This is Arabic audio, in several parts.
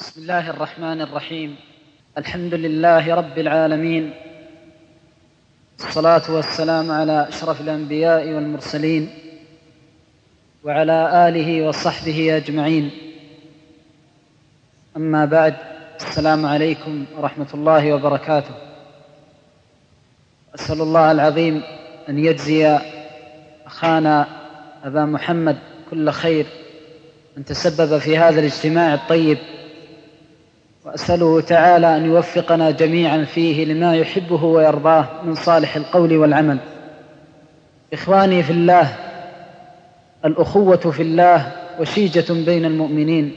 بسم الله الرحمن الرحيم. الحمد لله رب العالمين. الصلاة والسلام على أشرف الأنبياء والمرسلين وعلى آله وصحبه أجمعين. أما بعد السلام عليكم ورحمة الله وبركاته. أسأل الله العظيم أن يجزي أخانا أبا محمد كل خير من تسبب في هذا الاجتماع الطيب وأسأله تعالى أن يوفقنا جميعا فيه لما يحبه ويرضاه من صالح القول والعمل. إخواني في الله الأخوة في الله وشيجة بين المؤمنين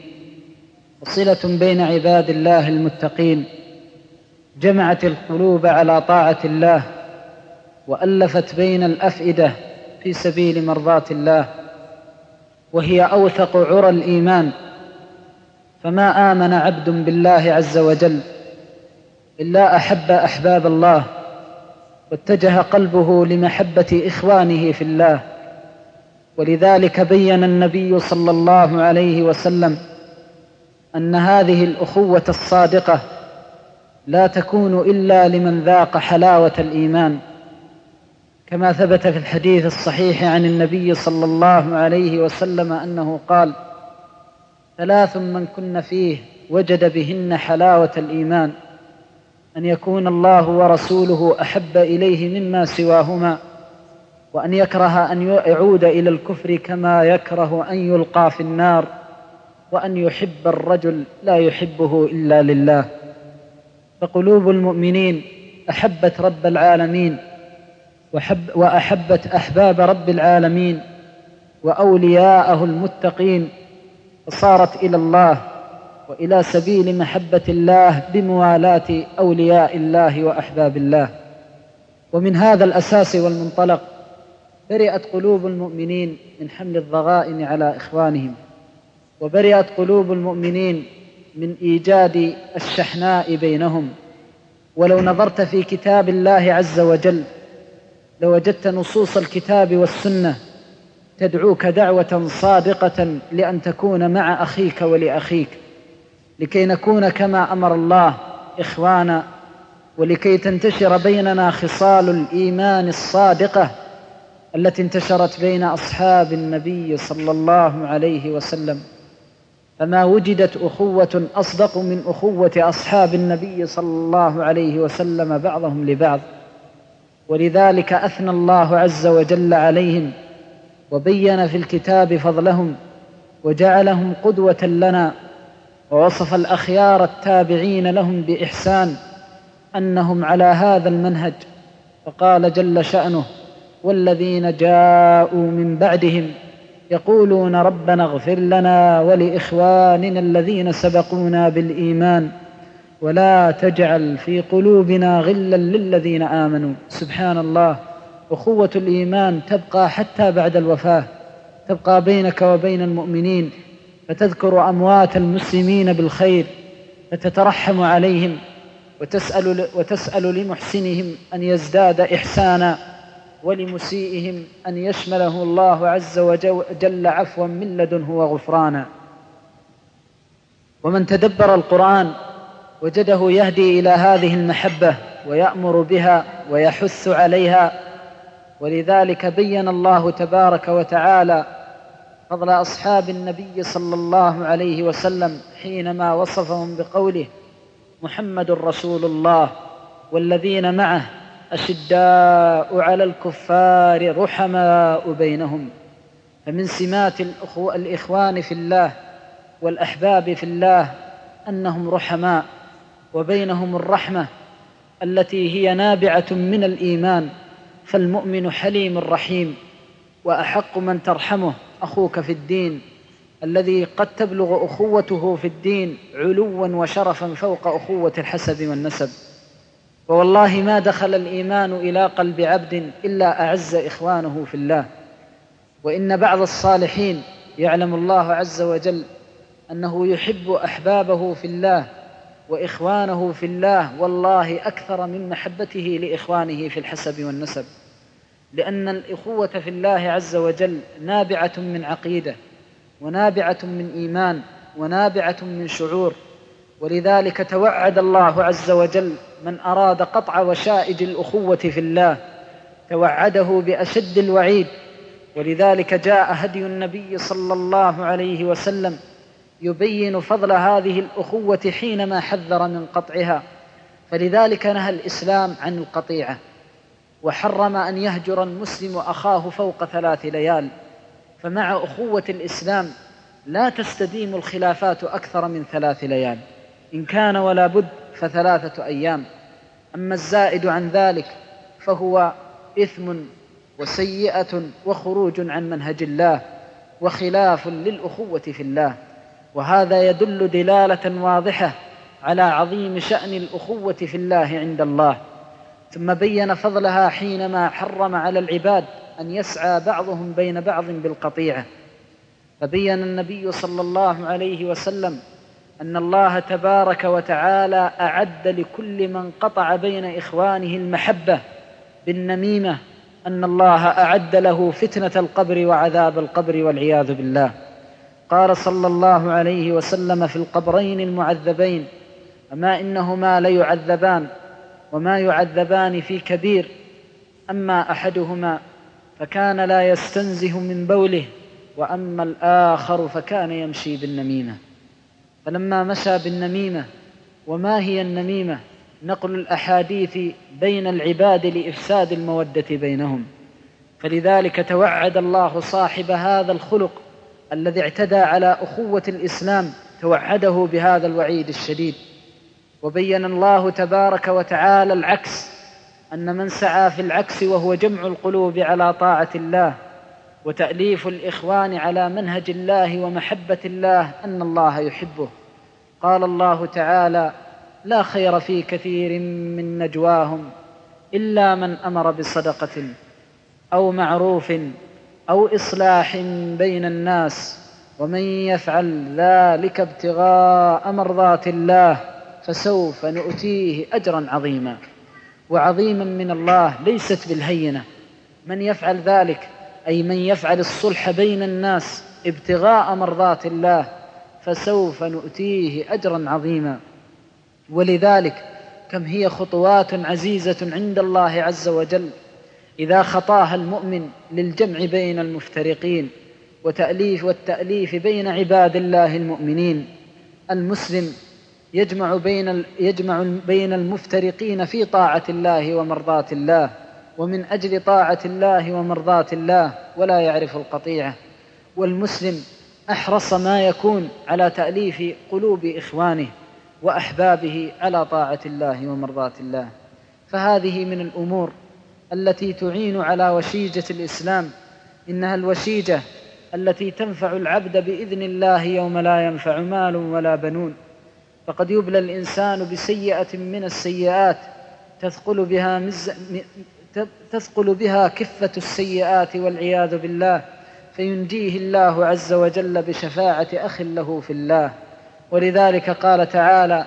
وصلة بين عباد الله المتقين جمعت القلوب على طاعة الله وألفت بين الأفئدة في سبيل مرضاة الله وهي أوثق عرى الإيمان. فما آمن عبد بالله عز وجل إلا أحب أحباب الله واتجه قلبه لمحبة إخوانه في الله. ولذلك بين النبي صلى الله عليه وسلم أن هذه الأخوة الصادقة لا تكون إلا لمن ذاق حلاوة الإيمان كما ثبت في الحديث الصحيح عن النبي صلى الله عليه وسلم أنه قال ثلاث من كن فيه وجد بهن حلاوة الإيمان أن يكون الله ورسوله أحب إليه مما سواهما وأن يكره أن يعود إلى الكفر كما يكره أن يلقى في النار وأن يحب الرجل لا يحبه إلا لله. فقلوب المؤمنين أحبت رب العالمين وحب وأحبت أحباب رب العالمين وأولياءه المتقين فصارت إلى الله وإلى سبيل محبة الله بموالاة أولياء الله وأحباب الله. ومن هذا الأساس والمنطلق برئت قلوب المؤمنين من حمل الضغائن على إخوانهم وبرئت قلوب المؤمنين من إيجاد الشحناء بينهم. ولو نظرت في كتاب الله عز وجل لوجدت نصوص الكتاب والسنة تدعوك دعوة صادقة لأن تكون مع أخيك ولأخيك لكي نكون كما أمر الله إخوانا ولكي تنتشر بيننا خصال الإيمان الصادقة التي انتشرت بين أصحاب النبي صلى الله عليه وسلم. فما وجدت أخوة أصدق من أخوة أصحاب النبي صلى الله عليه وسلم بعضهم لبعض. ولذلك أثنى الله عز وجل عليهم وبين في الكتاب فضلهم وجعلهم قدوة لنا ووصف الأخيار التابعين لهم بإحسان أنهم على هذا المنهج. فقال جل شأنه والذين جاءوا من بعدهم يقولون ربنا اغفر لنا ولإخواننا الذين سبقونا بالإيمان ولا تجعل في قلوبنا غلا للذين آمنوا. سبحان الله. اخوه الإيمان تبقى حتى بعد الوفاة تبقى بينك وبين المؤمنين فتذكر أموات المسلمين بالخير فتترحم عليهم وتسأل وتسأل لمحسنهم أن يزداد إحسانا ولمسيئهم أن يشمله الله عز وجل عفوا من لدنه وغفرانا. ومن تدبر القرآن وجده يهدي إلى هذه المحبة ويأمر بها ويحث عليها ولذلك بين الله تبارك وتعالى فضل أصحاب النبي صلى الله عليه وسلم حينما وصفهم بقوله محمد رسول الله والذين معه أشداء على الكفار رحماء بينهم فمن سمات الإخوان في الله والأحباب في الله أنهم رحماء وبينهم الرحمة التي هي نابعة من الإيمان فالمؤمن حليم رحيم وأحق من ترحمه أخوك في الدين الذي قد تبلغ أخوته في الدين علوا وشرفا فوق أخوة الحسب والنسب. ووالله ما دخل الإيمان إلى قلب عبد إلا أعز إخوانه في الله. وإن بعض الصالحين يعلم الله عز وجل أنه يحب أحبابه في الله وإخوانه في الله والله أكثر من محبته لإخوانه في الحسب والنسب. لأن الإخوة في الله عز وجل نابعة من عقيدة ونابعة من إيمان ونابعة من شعور. ولذلك توعد الله عز وجل من أراد قطع وشائج الأخوة في الله توعده بأشد الوعيد. ولذلك جاء هدي النبي صلى الله عليه وسلم يبين فضل هذه الأخوة حينما حذر من قطعها. فلذلك نهى الإسلام عن القطيعة وحرم أن يهجر المسلم أخاه فوق ثلاث ليال. فمع أخوة الإسلام لا تستديم الخلافات أكثر من ثلاث ليال إن كان ولا بد فثلاثة أيام. أما الزائد عن ذلك فهو إثم وسيئة وخروج عن منهج الله وخلاف للأخوة في الله. وهذا يدل دلالة واضحة على عظيم شأن الأخوة في الله عند الله. ثم بين فضلها حينما حرم على العباد أن يسعى بعضهم بين بعض بالقطيعة. فبين النبي صلى الله عليه وسلم أن الله تبارك وتعالى أعد لكل من قطع بين إخوانه المحبة بالنميمة أن الله أعد له فتنة القبر وعذاب القبر والعياذ بالله. قال صلى الله عليه وسلم في القبرين المعذبين أما إنهما ليعذبان وما يعذبان في كبير أما أحدهما فكان لا يستنزه من بوله وأما الآخر فكان يمشي بالنميمة. فلما مشى بالنميمة وما هي النميمة؟ نقل الأحاديث بين العباد لإفساد المودة بينهم. فلذلك توعد الله صاحب هذا الخلق الذي اعتدى على أخوة الإسلام توعده بهذا الوعيد الشديد. وبين الله تبارك وتعالى العكس أن من سعى في العكس وهو جمع القلوب على طاعة الله وتأليف الإخوان على منهج الله ومحبة الله أن الله يحبه. قال الله تعالى لا خير في كثير من نجواهم إلا من أمر بصدقة أو معروف أو إصلاح بين الناس ومن يفعل ذلك ابتغاء مرضات الله فسوف نؤتيه أجرا عظيما. وعظيما من الله ليست بالهينة. من يفعل ذلك أي من يفعل الصلح بين الناس ابتغاء مرضات الله فسوف نؤتيه أجرا عظيما. ولذلك كم هي خطوات عزيزة عند الله عز وجل. إذا خطاها المؤمن للجمع بين المفترقين وتأليف والتأليف بين عباد الله المؤمنين المسلم يجمع بين يجمع بين المفترقين في طاعة الله ومرضاة الله ومن أجل طاعة الله ومرضاة الله ولا يعرف القطيعة والمسلم أحرص ما يكون على تأليف قلوب إخوانه وأحبابه على طاعة الله ومرضاة الله. فهذه من الأمور التي تعين على وشيجة الإسلام إنها الوشيجة التي تنفع العبد بإذن الله يوم لا ينفع مال ولا بنون. فقد يبلى الإنسان بسيئة من السيئات تثقل بها مز... تثقل بها كفة السيئات والعياذ بالله فينجيه الله عز وجل بشفاعة أخ له في الله. ولذلك قال تعالى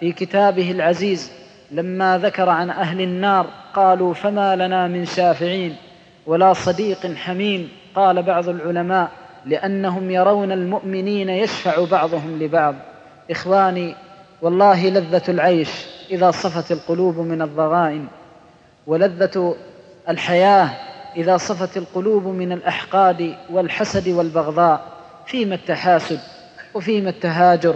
في كتابه العزيز لما ذكر عن أهل النار قالوا فما لنا من شافعين ولا صديق حميم قال بعض العلماء لأنهم يرون المؤمنين يشفع بعضهم لبعض. إخواني والله لذة العيش إذا صفت القلوب من الضغائن ولذة الحياة إذا صفت القلوب من الأحقاد والحسد والبغضاء فيما التحاسد وفيما التهاجر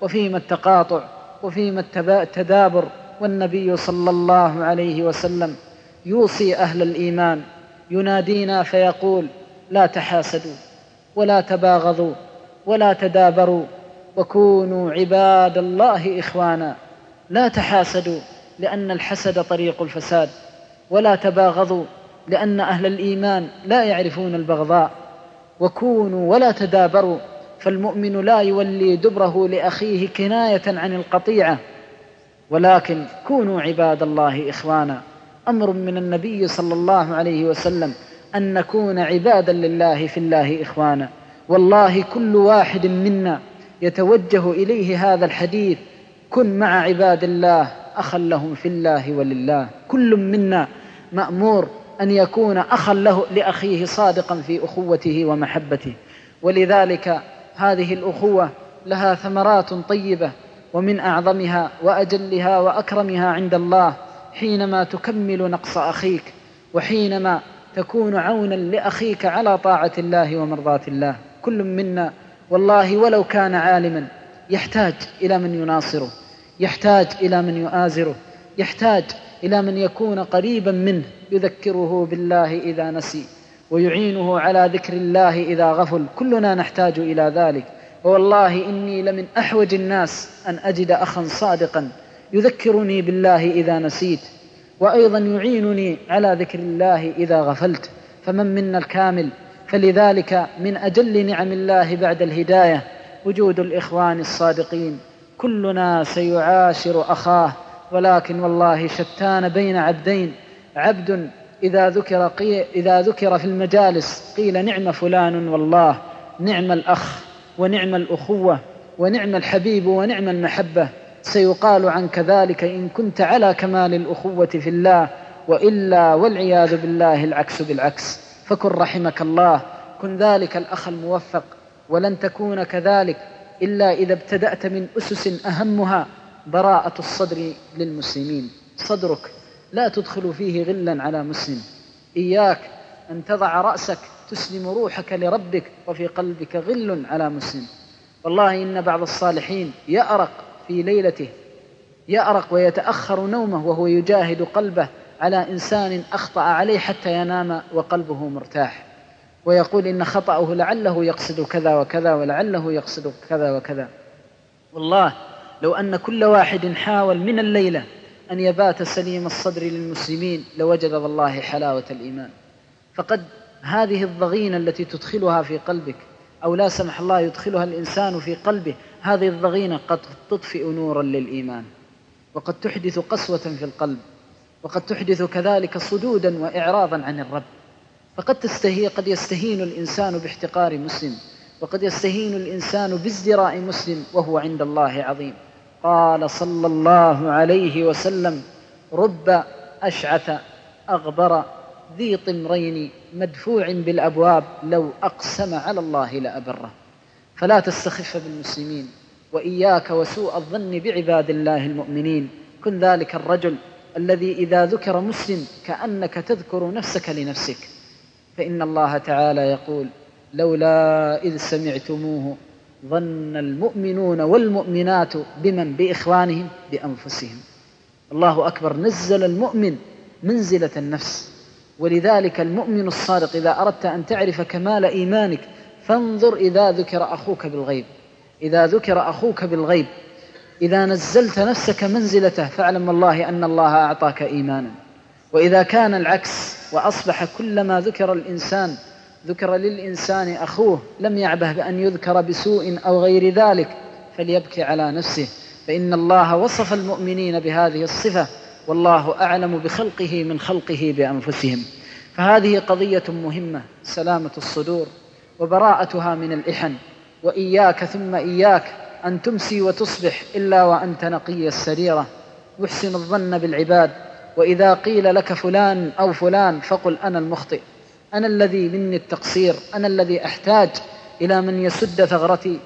وفيما التقاطع وفيما التدابر والنبي صلى الله عليه وسلم يوصي أهل الإيمان ينادينا فيقول لا تحاسدوا ولا تباغضوا ولا تدابروا وكونوا عباد الله إخوانا. لا تحاسدوا لأن الحسد طريق الفساد ولا تباغضوا لأن أهل الإيمان لا يعرفون البغضاء. وكونوا ولا تدابروا فالمؤمن لا يولي دبره لأخيه كناية عن القطيعة. ولكن كونوا عباد الله إخوانا. أمر من النبي صلى الله عليه وسلم أن نكون عبادا لله في الله إخوانا. والله كل واحد منا يتوجه إليه هذا الحديث كن مع عباد الله أخا لهم في الله ولله. كل منا مأمور أن يكون أخا له لأخيه صادقا في أخوته ومحبته. ولذلك هذه الأخوة لها ثمرات طيبة ومن أعظمها وأجلها وأكرمها عند الله حينما تكمل نقص أخيك وحينما تكون عونا لأخيك على طاعة الله ومرضاة الله. كل منا والله ولو كان عالما يحتاج إلى من يناصره يحتاج إلى من يؤازره يحتاج إلى من يكون قريبا منه يذكره بالله إذا نسي ويعينه على ذكر الله إذا غفل. كلنا نحتاج إلى ذلك. ووالله إني لمن أحوج الناس أن أجد أخا صادقا يذكرني بالله إذا نسيت وأيضا يعينني على ذكر الله إذا غفلت فمن منا الكامل فلذلك من أجل نعم الله بعد الهداية وجود الإخوان الصادقين كلنا سيعاشر أخاه ولكن والله شتان بين عبدين عبد إذا ذكر. إذا ذكر في المجالس قيل نعم فلان والله نعم الأخ ونعم الأخوة ونعم الحبيب ونعم المحبة. سيقال عنك ذلك إن كنت على كمال الأخوة في الله وإلا والعياذ بالله العكس بالعكس. فكن رحمك الله. كن ذلك الأخ الموفق. ولن تكون كذلك إلا إذا ابتدأت من أسس أهمها براءة الصدر للمسلمين. صدرك لا تدخل فيه غلا على مسلم. إياك أن تضع رأسك تسلم روحك لربك وفي قلبك غل على مسلم. والله إن بعض الصالحين يأرق في ليلته يأرق ويتأخر نومه وهو يجاهد قلبه على إنسان أخطأ عليه حتى ينام وقلبه مرتاح. ويقول إن خطأه لعله يقصد كذا وكذا ولعله يقصد كذا وكذا. والله لو أن كل واحد حاول من الليلة أن يبات سليم الصدر للمسلمين لوجد والله حلاوة الإيمان. فقد هذه الضغينة التي تدخلها في قلبك أو لا سمح الله يدخلها الإنسان في قلبه هذه الضغينة قد تطفئ نورا للإيمان وقد تحدث قسوة في القلب وقد تحدث كذلك صدودا وإعراضا عن الرب. فقد تستهي قد يستهين الإنسان باحتقار مسلم وقد يستهين الإنسان بازدراء مسلم وهو عند الله عظيم. قال صلى الله عليه وسلم رب أشعث أغبر ذي طمرين مدفوع بالأبواب لو أقسم على الله لأبره. فلا تستخف بالمسلمين وإياك وسوء الظن بعباد الله المؤمنين. كن ذلك الرجل الذي إذا ذكر مسلم كأنك تذكر نفسك لنفسك. فإن الله تعالى يقول لولا إذ سمعتموه ظن المؤمنون والمؤمنات بمن؟ بإخوانهم بأنفسهم. الله أكبر نزل المؤمن منزلة النفس. ولذلك المؤمن الصادق إذا أردت أن تعرف كمال إيمانك فانظر إذا ذكر أخوك بالغيب. إذا ذكر أخوك بالغيب إذا نزلت نفسك منزلته فاعلم والله أن الله أعطاك إيمانا. وإذا كان العكس وأصبح كلما ذكر الإنسان ذكر للإنسان أخوه لم يعبه بأن يذكر بسوء أو غير ذلك فليبكي على نفسه. فإن الله وصف المؤمنين بهذه الصفة والله أعلم بخلقه من خلقه بأنفسهم. فهذه قضية مهمة سلامة الصدور وبراءتها من الإحن وإياك ثم إياك أن تمسي وتصبح إلا وأنت نقي السريرة. محسن الظن بالعباد وإذا قيل لك فلان أو فلان فقل أنا المخطئ. أنا الذي مني التقصير أنا الذي أحتاج إلى من يسد ثغرتي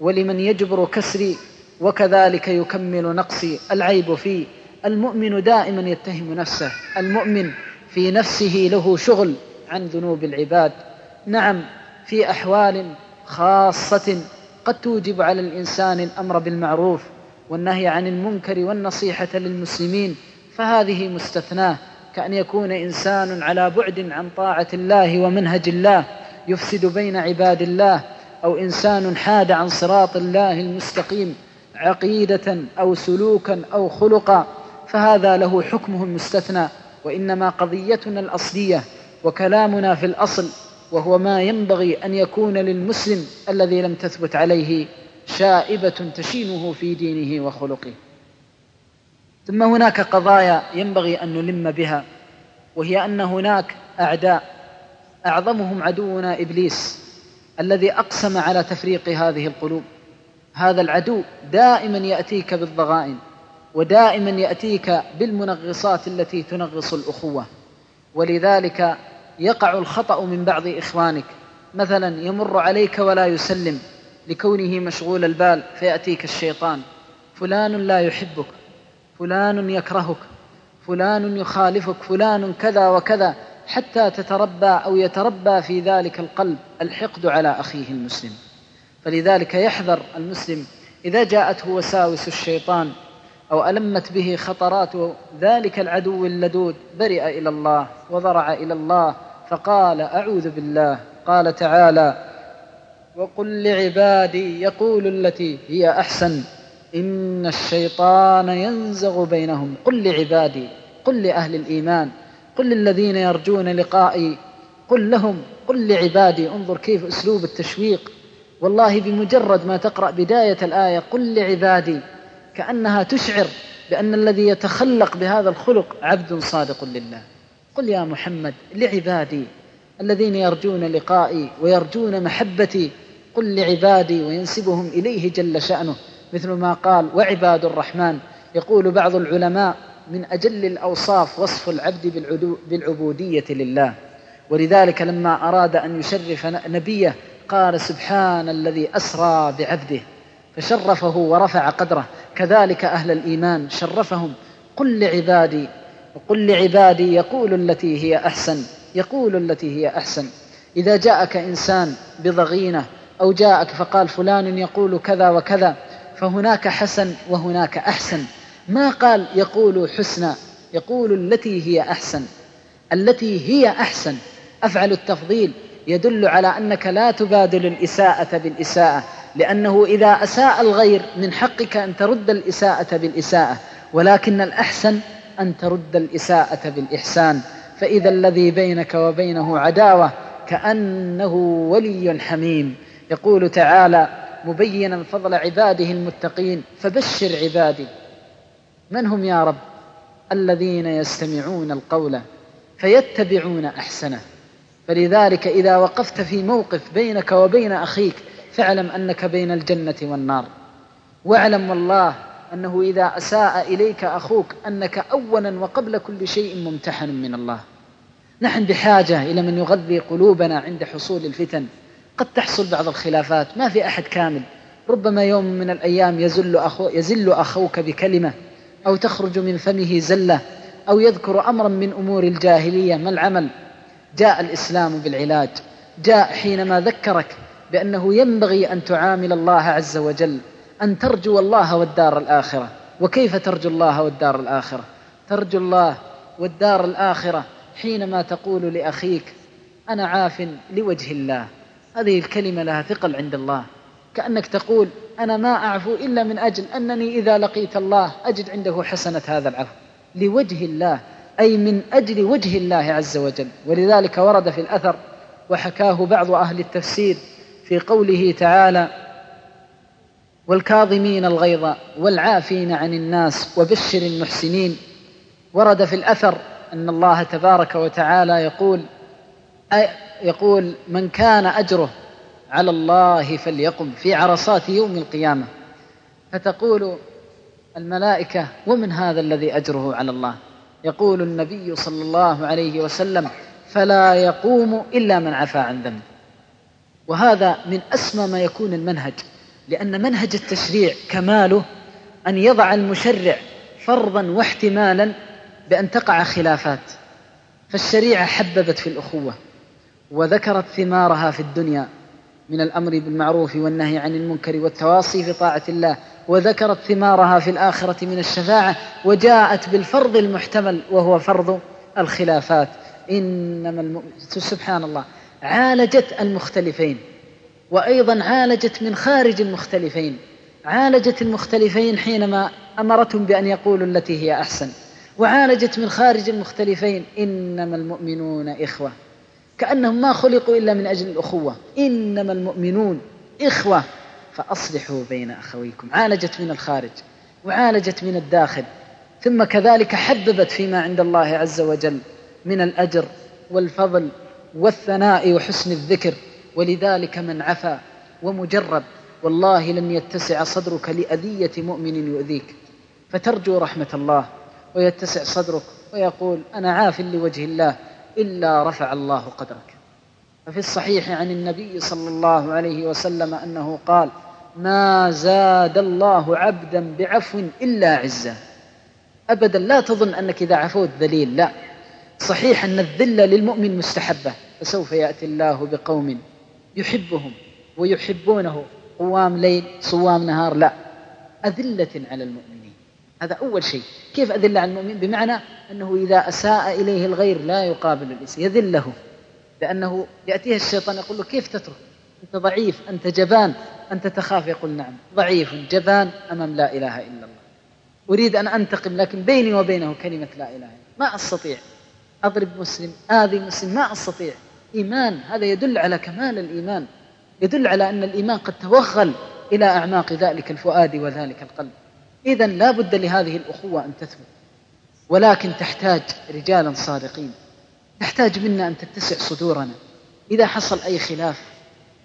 ولمن يجبر كسري وكذلك يكمل نقصي. العيب فيه المؤمن دائما يتهم نفسه. المؤمن في نفسه له شغل عن ذنوب العباد. نعم في أحوال خاصة قد توجب على الإنسان الأمر بالمعروف والنهي عن المنكر والنصيحة للمسلمين فهذه مستثناة. كأن يكون إنسان على بعد عن طاعة الله ومنهج الله يفسد بين عباد الله أو إنسان حاد عن صراط الله المستقيم عقيدة أو سلوكا أو خلقا. فهذا له حكمه المستثنى وإنما قضيتنا الأصلية وكلامنا في الأصل وهو ما ينبغي أن يكون للمسلم الذي لم تثبت عليه شائبة تشينه في دينه وخلقه. ثم هناك قضايا ينبغي أن نلم بها وهي أن هناك أعداء أعظمهم عدونا إبليس الذي أقسم على تفريق هذه القلوب. هذا العدو دائما يأتيك بالضغائن ودائما يأتيك بالمنغصات التي تنغص الأخوة. ولذلك يقع الخطأ من بعض إخوانك. مثلا يمر عليك ولا يسلم. لكونه مشغول البال فيأتيك الشيطان. فلان لا يحبك. فلان يكرهك. فلان يخالفك. فلان كذا وكذا. حتى تتربى أو يتربى في ذلك القلب الحقد على أخيه المسلم. فلذلك يحذر المسلم إذا جاءته وساوس الشيطان أو ألمت به خطرات ذلك العدو اللدود برئ إلى الله وضرع إلى الله فقال أعوذ بالله. قال تعالى وقل لعبادي يقول التي هي أحسن إن الشيطان ينزغ بينهم. قل لعبادي قل لأهل الإيمان قل للذين يرجون لقائي قل لهم قل لعبادي. انظر كيف أسلوب التشويق. والله بمجرد ما تقرأ بداية الآية قل لعبادي كأنها تشعر بأن الذي يتخلق بهذا الخلق عبد صادق لله. قل يا محمد لعبادي الذين يرجون لقائي ويرجون محبتي قل لعبادي وينسبهم إليه جل شأنه. مثل ما قال وعباد الرحمن يقول بعض العلماء من أجل الأوصاف وصف العبد بالعبودية لله. ولذلك لما أراد أن يشرف نبيه قال سبحان الذي أسرى بعبده. فشرفه ورفع قدره. كذلك أهل الإيمان شرفهم. قل لعبادي وقل لعبادي يقول التي هي أحسن يقول التي هي أحسن. إذا جاءك إنسان بضغينة أو جاءك فقال فلان يقول كذا وكذا فهناك حسن وهناك أحسن. ما قال يقول حسنى يقول التي هي أحسن. التي هي أحسن أفعل التفضيل يدل على أنك لا تبادل الإساءة بالإساءة. لأنه إذا أساء الغير من حقك أن ترد الإساءة بالإساءة ولكن الأحسن أن ترد الإساءة بالإحسان. فإذا الذي بينك وبينه عداوة كأنه ولي حميم. يقول تعالى مبينا فضل عباده المتقين فبشر عبادي. من هم يا رب؟ الذين يستمعون القول فيتبعون أحسنه. فلذلك إذا وقفت في موقف بينك وبين أخيك فاعلم أنك بين الجنة والنار. واعلم والله أنه إذا أساء إليك أخوك أنك اولا وقبل كل شيء ممتحن من الله. نحن بحاجة إلى من يغذي قلوبنا عند حصول الفتن. قد تحصل بعض الخلافات ما في أحد كامل. ربما يوم من الأيام يزل أخو يزل أخوك بكلمة أو تخرج من فمه زلة أو يذكر امرا من أمور الجاهلية. ما العمل؟ جاء الإسلام بالعلاج. جاء حينما ذكرك بأنه ينبغي أن تعامل الله عز وجل أن ترجو الله والدار الآخرة. وكيف ترجو الله والدار الآخرة؟ ترجو الله والدار الآخرة حينما تقول لأخيك أنا عاف لوجه الله. هذه الكلمة لها ثقل عند الله. كأنك تقول أنا ما اعفو إلا من أجل أنني إذا لقيت الله أجد عنده حسنة هذا العفو. لوجه الله أي من أجل وجه الله عز وجل. ولذلك ورد في الأثر وحكاه بعض أهل التفسير في قوله تعالى والكاظمين الغيظ والعافين عن الناس وبشر المحسنين ورد في الأثر أن الله تبارك وتعالى يقول يقول من كان أجره على الله فليقم في عرصات يوم القيامة فتقول الملائكة ومن هذا الذي أجره على الله؟ يقول النبي صلى الله عليه وسلم فلا يقوم إلا من عفا عن ذنب وهذا من أسمى ما يكون المنهج لأن منهج التشريع كماله أن يضع المشرع فرضا واحتمالا بأن تقع خلافات. فالشريعة حببت في الأخوة وذكرت ثمارها في الدنيا من الأمر بالمعروف والنهي عن المنكر والتواصي في طاعة الله وذكرت ثمارها في الآخرة من الشفاعة وجاءت بالفرض المحتمل وهو فرض الخلافات. إنما المؤمن سبحان الله. عالجت المختلفين وأيضا عالجت من خارج المختلفين. عالجت المختلفين حينما أمرتهم بأن يقولوا التي هي أحسن وعالجت من خارج المختلفين إنما المؤمنون إخوة. كأنهم ما خلقوا إلا من أجل الأخوة. إنما المؤمنون إخوة. فأصلحوا بين أخويكم. عالجت من الخارج وعالجت من الداخل. ثم كذلك حببت فيما عند الله عز وجل من الأجر والفضل والثناء وحسن الذكر ولذلك من عفا ومجرب والله لن يتسع صدرك لأذية مؤمن يؤذيك. فترجو رحمة الله ويتسع صدرك ويقول أنا عاف لوجه الله إلا رفع الله قدرك. ففي الصحيح عن النبي صلى الله عليه وسلم أنه قال ما زاد الله عبدا بعفو إلا عزا أبدا لا تظن أنك إذا عفوت ذليل لا. صحيح أن الذلة للمؤمن مستحبة فسوف يأتي الله بقوم يحبهم ويحبونه. قوام ليل صوام نهار لا. أذلة على المؤمنين. هذا أول شيء. كيف أذل على المؤمن؟ بمعنى أنه إذا أساء إليه الغير لا يقابل الإنسان يذله. لأنه يأتيه الشيطان يقول له كيف تترك؟ أنت ضعيف أنت جبان أنت تخاف. يقول نعم. ضعيف جبان أمام لا إله إلا الله. أريد أن أنتقم لكن بيني وبينه كلمة لا إله إلا ما أستطيع. أضرب مسلم آذي مسلم ما أستطيع. إيمان هذا يدل على كمال الإيمان يدل على أن الإيمان قد توغل إلى أعماق ذلك الفؤاد وذلك القلب. إذا لا بد لهذه الأخوة أن تثبت. ولكن تحتاج رجالا صادقين. تحتاج منا أن تتسع صدورنا. إذا حصل أي خلاف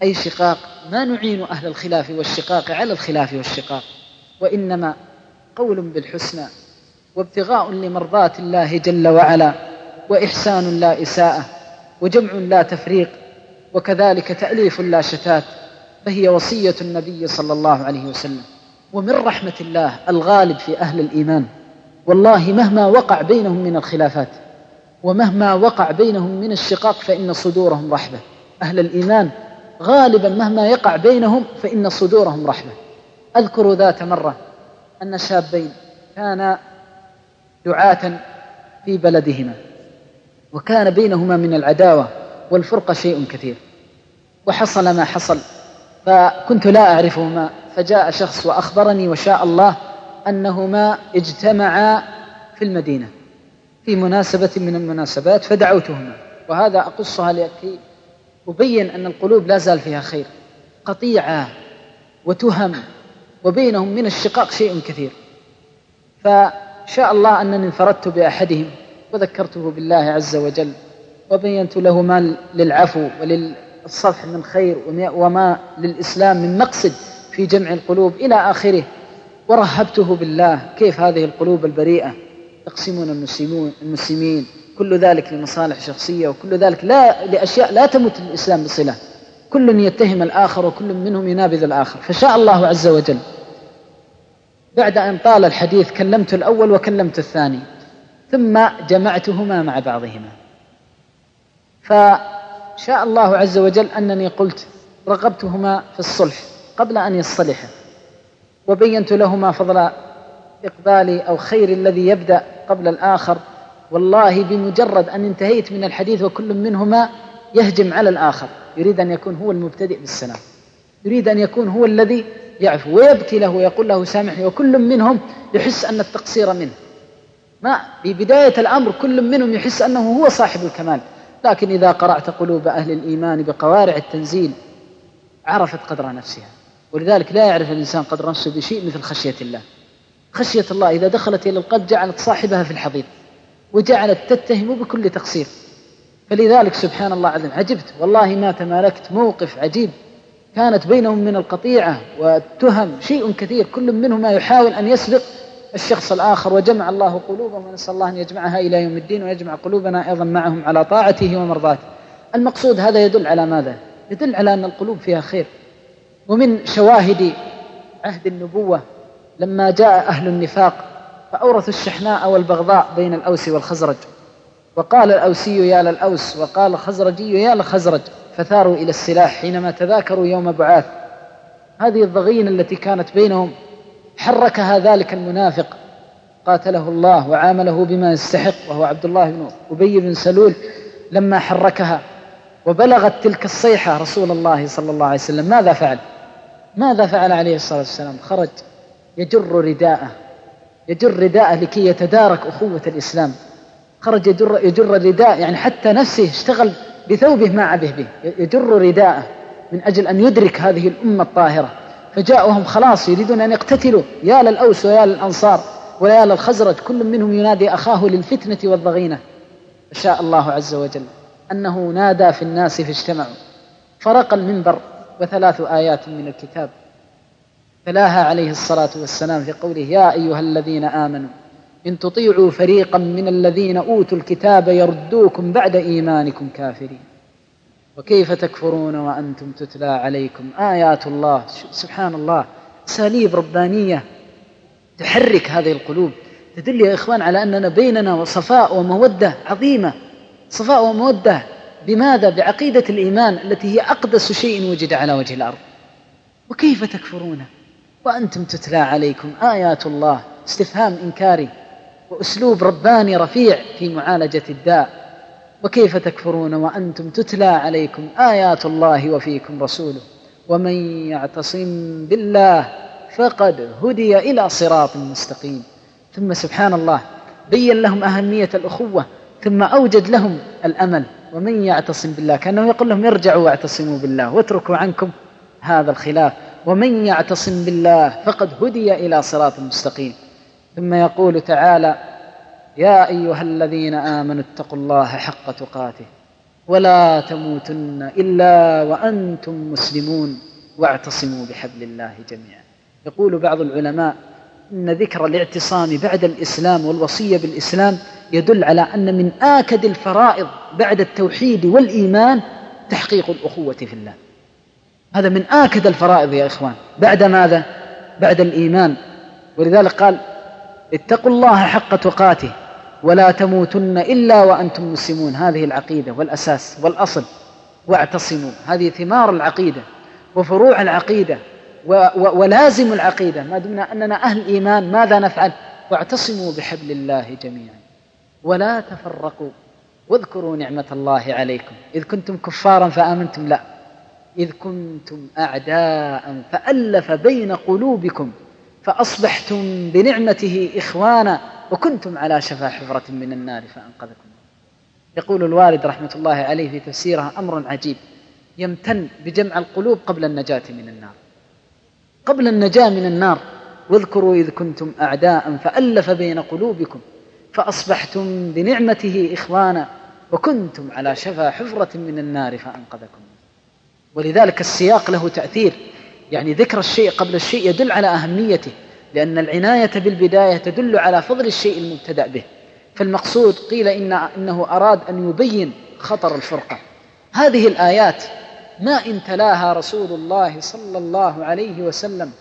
أي شقاق ما نعين أهل الخلاف والشقاق على الخلاف والشقاق. وإنما قول بالحسنى وابتغاء لمرضات الله جل وعلا وإحسان لا إساءة. وجمع لا تفريق وكذلك تأليف لا شتات فهي وصية النبي صلى الله عليه وسلم. ومن رحمة الله الغالب في أهل الإيمان والله مهما وقع بينهم من الخلافات ومهما وقع بينهم من الشقاق فإن صدورهم رحبة أهل الإيمان غالبا مهما يقع بينهم فإن صدورهم رحبة أذكر ذات مرة أن شابين كانا دعاة في بلدهما. وكان بينهما من العداوة والفرقة شيء كثير. وحصل ما حصل. فكنت لا أعرفهما فجاء شخص وأخبرني وشاء الله أنهما اجتمعا في المدينة في مناسبة من المناسبات فدعوتهما. وهذا أقصها لكي أبين أن القلوب لا زال فيها خير. قطيعة وتهم وبينهم من الشقاق شيء كثير. فشاء الله أنني انفردت بأحدهم. وذكرته بالله عز وجل وبينت له ما للعفو وللصفح من خير وما للإسلام من مقصد في جمع القلوب إلى آخره. ورهبته بالله كيف هذه القلوب البريئة؟ يقسمون المسلمون المسلمين كل ذلك لمصالح شخصية وكل ذلك لا لأشياء لا تمت الإسلام بصلة. كل يتهم الآخر وكل منهم ينابذ الآخر. فشاء الله عز وجل. بعد أن طال الحديث كلمت الأول وكلمت الثاني. ثم جمعتهما مع بعضهما. فشاء الله عز وجل أنني قلت رغبتهما في الصلح قبل أن يصطلحا وبينت لهما فضل إقبالي أو خير الذي يبدأ قبل الآخر. والله بمجرد أن انتهيت من الحديث وكل منهما يهجم على الآخر. يريد أن يكون هو المبتدئ بالسلام. يريد أن يكون هو الذي يعفو ويبكي له ويقول له سامحني وكل منهم يحس أن التقصير منه. ما في بداية الأمر كل منهم يحس أنه هو صاحب الكمال. لكن إذا قرأت قلوب أهل الإيمان بقوارع التنزيل عرفت قدر نفسها. ولذلك لا يعرف الإنسان قدر نفسه بشيء مثل خشية الله. خشية الله إذا دخلت إلى القلب جعلت صاحبها في الحضيض وجعلت تتهم بكل تقصير. فلذلك سبحان الله عظيم عجبت. والله ما تمالكت موقف عجيب. كانت بينهم من القطيعة والتهم شيء كثير. كل منهما يحاول أن يسبق الشخص الآخر وجمع الله قلوبهم ونسأل الله أن يجمعها إلى يوم الدين ويجمع قلوبنا أيضا معهم على طاعته ومرضاته. المقصود هذا يدل على ماذا؟ يدل على أن القلوب فيها خير. ومن شواهد عهد النبوة لما جاء أهل النفاق فأورثوا الشحناء والبغضاء بين الأوس والخزرج. وقال الأوسي يا للأوس وقال الخزرجي يا للخزرج فثاروا إلى السلاح حينما تذاكروا يوم بعاث. هذه الضغين التي كانت بينهم حركها ذلك المنافق. قاتله الله وعامله بما يستحق وهو عبد الله بن أبي بن سلول لما حركها وبلغت تلك الصيحة رسول الله صلى الله عليه وسلم ماذا فعل؟ ماذا فعل عليه الصلاة والسلام؟ خرج يجر رداءه. يجر رداءه لكي يتدارك أخوة الإسلام. خرج يجر, يجر الرداء يعني حتى نفسه اشتغل بثوبه ما عبه به. يجر رداءه من أجل أن يدرك هذه الأمة الطاهرة. فجاءهم خلاص يريدون أن يقتتلوا. يا للأوس ويا للأنصار ويا للخزرج كل منهم ينادي أخاه للفتنة والضغينة. فشاء الله عز وجل أنه نادى في الناس فاجتمعوا فرق المنبر وثلاث آيات من الكتاب. تلاها عليه الصلاة والسلام في قوله يا أيها الذين آمنوا إن تطيعوا فريقا من الذين أوتوا الكتاب يردوكم بعد إيمانكم كافرين. وكيف تكفرون وأنتم تتلى عليكم؟ آيات الله سبحان الله أساليب ربانية تحرك هذه القلوب. تدل يا إخوان على أننا بيننا صفاء ومودة عظيمة. صفاء ومودة بماذا؟ بعقيدة الإيمان التي هي أقدس شيء وجد على وجه الأرض. وكيف تكفرون وأنتم تتلى عليكم؟ آيات الله استفهام إنكاري وأسلوب رباني رفيع في معالجة الداء. وكيف تكفرون وأنتم تتلى عليكم آيات الله وفيكم رسوله ومن يعتصم بالله فقد هدي إلى صراط مستقيم ثم سبحان الله بين لهم أهمية الأخوة ثم أوجد لهم الأمل ومن يعتصم بالله كأنه يقول لهم ارجعوا واعتصموا بالله واتركوا عنكم هذا الخلاف ومن يعتصم بالله فقد هدي إلى صراط مستقيم ثم يقول تعالى يا أيها الذين آمنوا اتقوا الله حق تقاته ولا تموتن إلا وأنتم مسلمون واعتصموا بحبل الله جميعا. يقول بعض العلماء أن ذكر الاعتصام بعد الإسلام والوصية بالإسلام يدل على أن من آكد الفرائض بعد التوحيد والإيمان تحقيق الأخوة في الله. هذا من آكد الفرائض يا إخوان. بعد ماذا؟ بعد الإيمان. ولذلك قال اتقوا الله حق تقاته. ولا تموتن إلا وأنتم مسلمون. هذه العقيدة والأساس والأصل واعتصموا. هذه ثمار العقيدة وفروع العقيدة ولازم العقيدة. ما دمنا أننا أهل إيمان ماذا نفعل؟ واعتصموا بحبل الله جميعا. ولا تفرقوا. واذكروا نعمة الله عليكم. إذ كنتم كفارا فآمنتم. لا. إذ كنتم أعداء فألف بين قلوبكم فأصبحتم بنعمته إخوانا. وكنتم على شفا حفرة من النار فأنقذكم. يقول الوالد رحمة الله عليه في تفسيرها أمر عجيب. يمتن بجمع القلوب قبل النجاة من النار. قبل النجاة من النار. واذكروا إذ كنتم أعداء فألف بين قلوبكم. فأصبحتم بنعمته إخوانا وكنتم على شفا حفرة من النار فأنقذكم. ولذلك السياق له تأثير. يعني ذكر الشيء قبل الشيء يدل على أهميته. لأن العناية بالبداية تدل على فضل الشيء المبتدأ به. فالمقصود قيل إن إنه أراد أن يبين خطر الفرقة. هذه الآيات ما إن تلاها رسول الله صلى الله عليه وسلم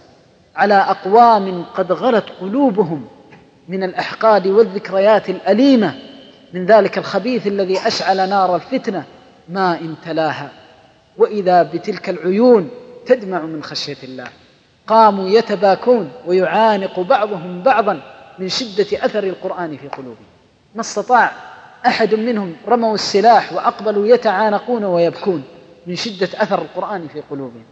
على أقوام قد غلت قلوبهم من الأحقاد والذكريات الأليمة من ذلك الخبيث الذي أشعل نار الفتنة ما إن تلاها. وإذا بتلك العيون تدمع من خشية الله. قاموا يتباكون ويعانق بعضهم بعضا من شدة أثر القرآن في قلوبهم. ما استطاع أحد منهم رموا السلاح وأقبلوا يتعانقون ويبكون من شدة أثر القرآن في قلوبهم.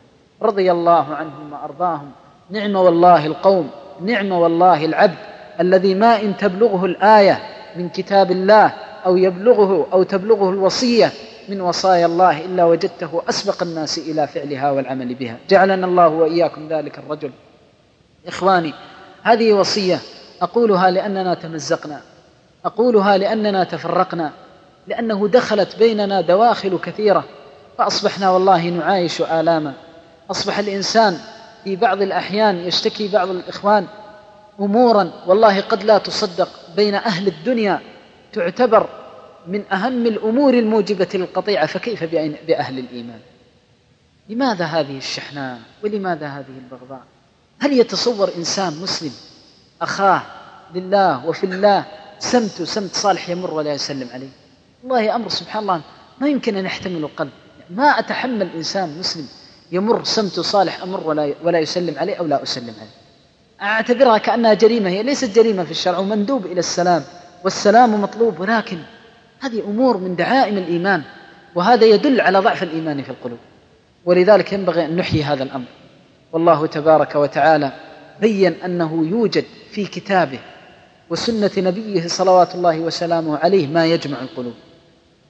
رضي الله عنهم وأرضاهم. نعم والله القوم. نعم والله العبد. الذي ما إن تبلغه الآية من كتاب الله أو يبلغه أو تبلغه الوصية من وصايا الله إلا وجدته أسبق الناس إلى فعلها والعمل بها. جعلنا الله وإياكم ذلك الرجل. إخواني هذه وصية أقولها لأننا تمزقنا. أقولها لأننا تفرقنا. لأنه دخلت بيننا دواخل كثيرة. فأصبحنا والله نعايش آلاما. أصبح الإنسان في بعض الأحيان يشتكي بعض الإخوان أمورا والله قد لا تصدق بين أهل الدنيا تعتبر من أهم الأمور الموجبة للقطيعة فكيف بأهل الإيمان؟ لماذا هذه الشحناء؟ ولماذا هذه البغضاء؟ هل يتصور إنسان مسلم أخاه لله وفي الله سمت سمت صالح يمر ولا يسلم عليه؟ والله أمر سبحان الله ما يمكن أن يحتمل القلب. ما أتحمل إنسان مسلم يمر سمت صالح أمر ولا ولا يسلم عليه أو لا أسلم عليه؟ أعتبرها كأنها جريمة هي ليست جريمة في الشرع ومندوب إلى السلام والسلام مطلوب ولكن هذه أمور من دعائم الإيمان وهذا يدل على ضعف الإيمان في القلوب. ولذلك ينبغي أن نحيي هذا الأمر. والله تبارك وتعالى بين أنه يوجد في كتابه وسنة نبيه صلوات الله وسلامه عليه ما يجمع القلوب.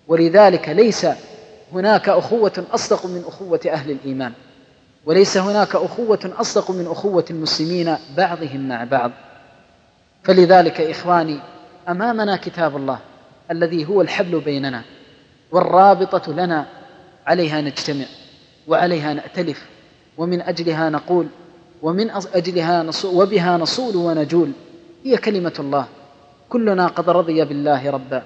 ولذلك ليس هناك أخوة أصدق من أخوة أهل الإيمان وليس هناك أخوة أصدق من أخوة المسلمين بعضهم مع بعض. فلذلك إخواني أمامنا كتاب الله الذي هو الحبل بيننا والرابطة لنا عليها نجتمع وعليها نأتلف ومن أجلها نقول ومن أجلها نصول وبها نصول ونجول هي كلمة الله. كلنا قد رضي بالله ربا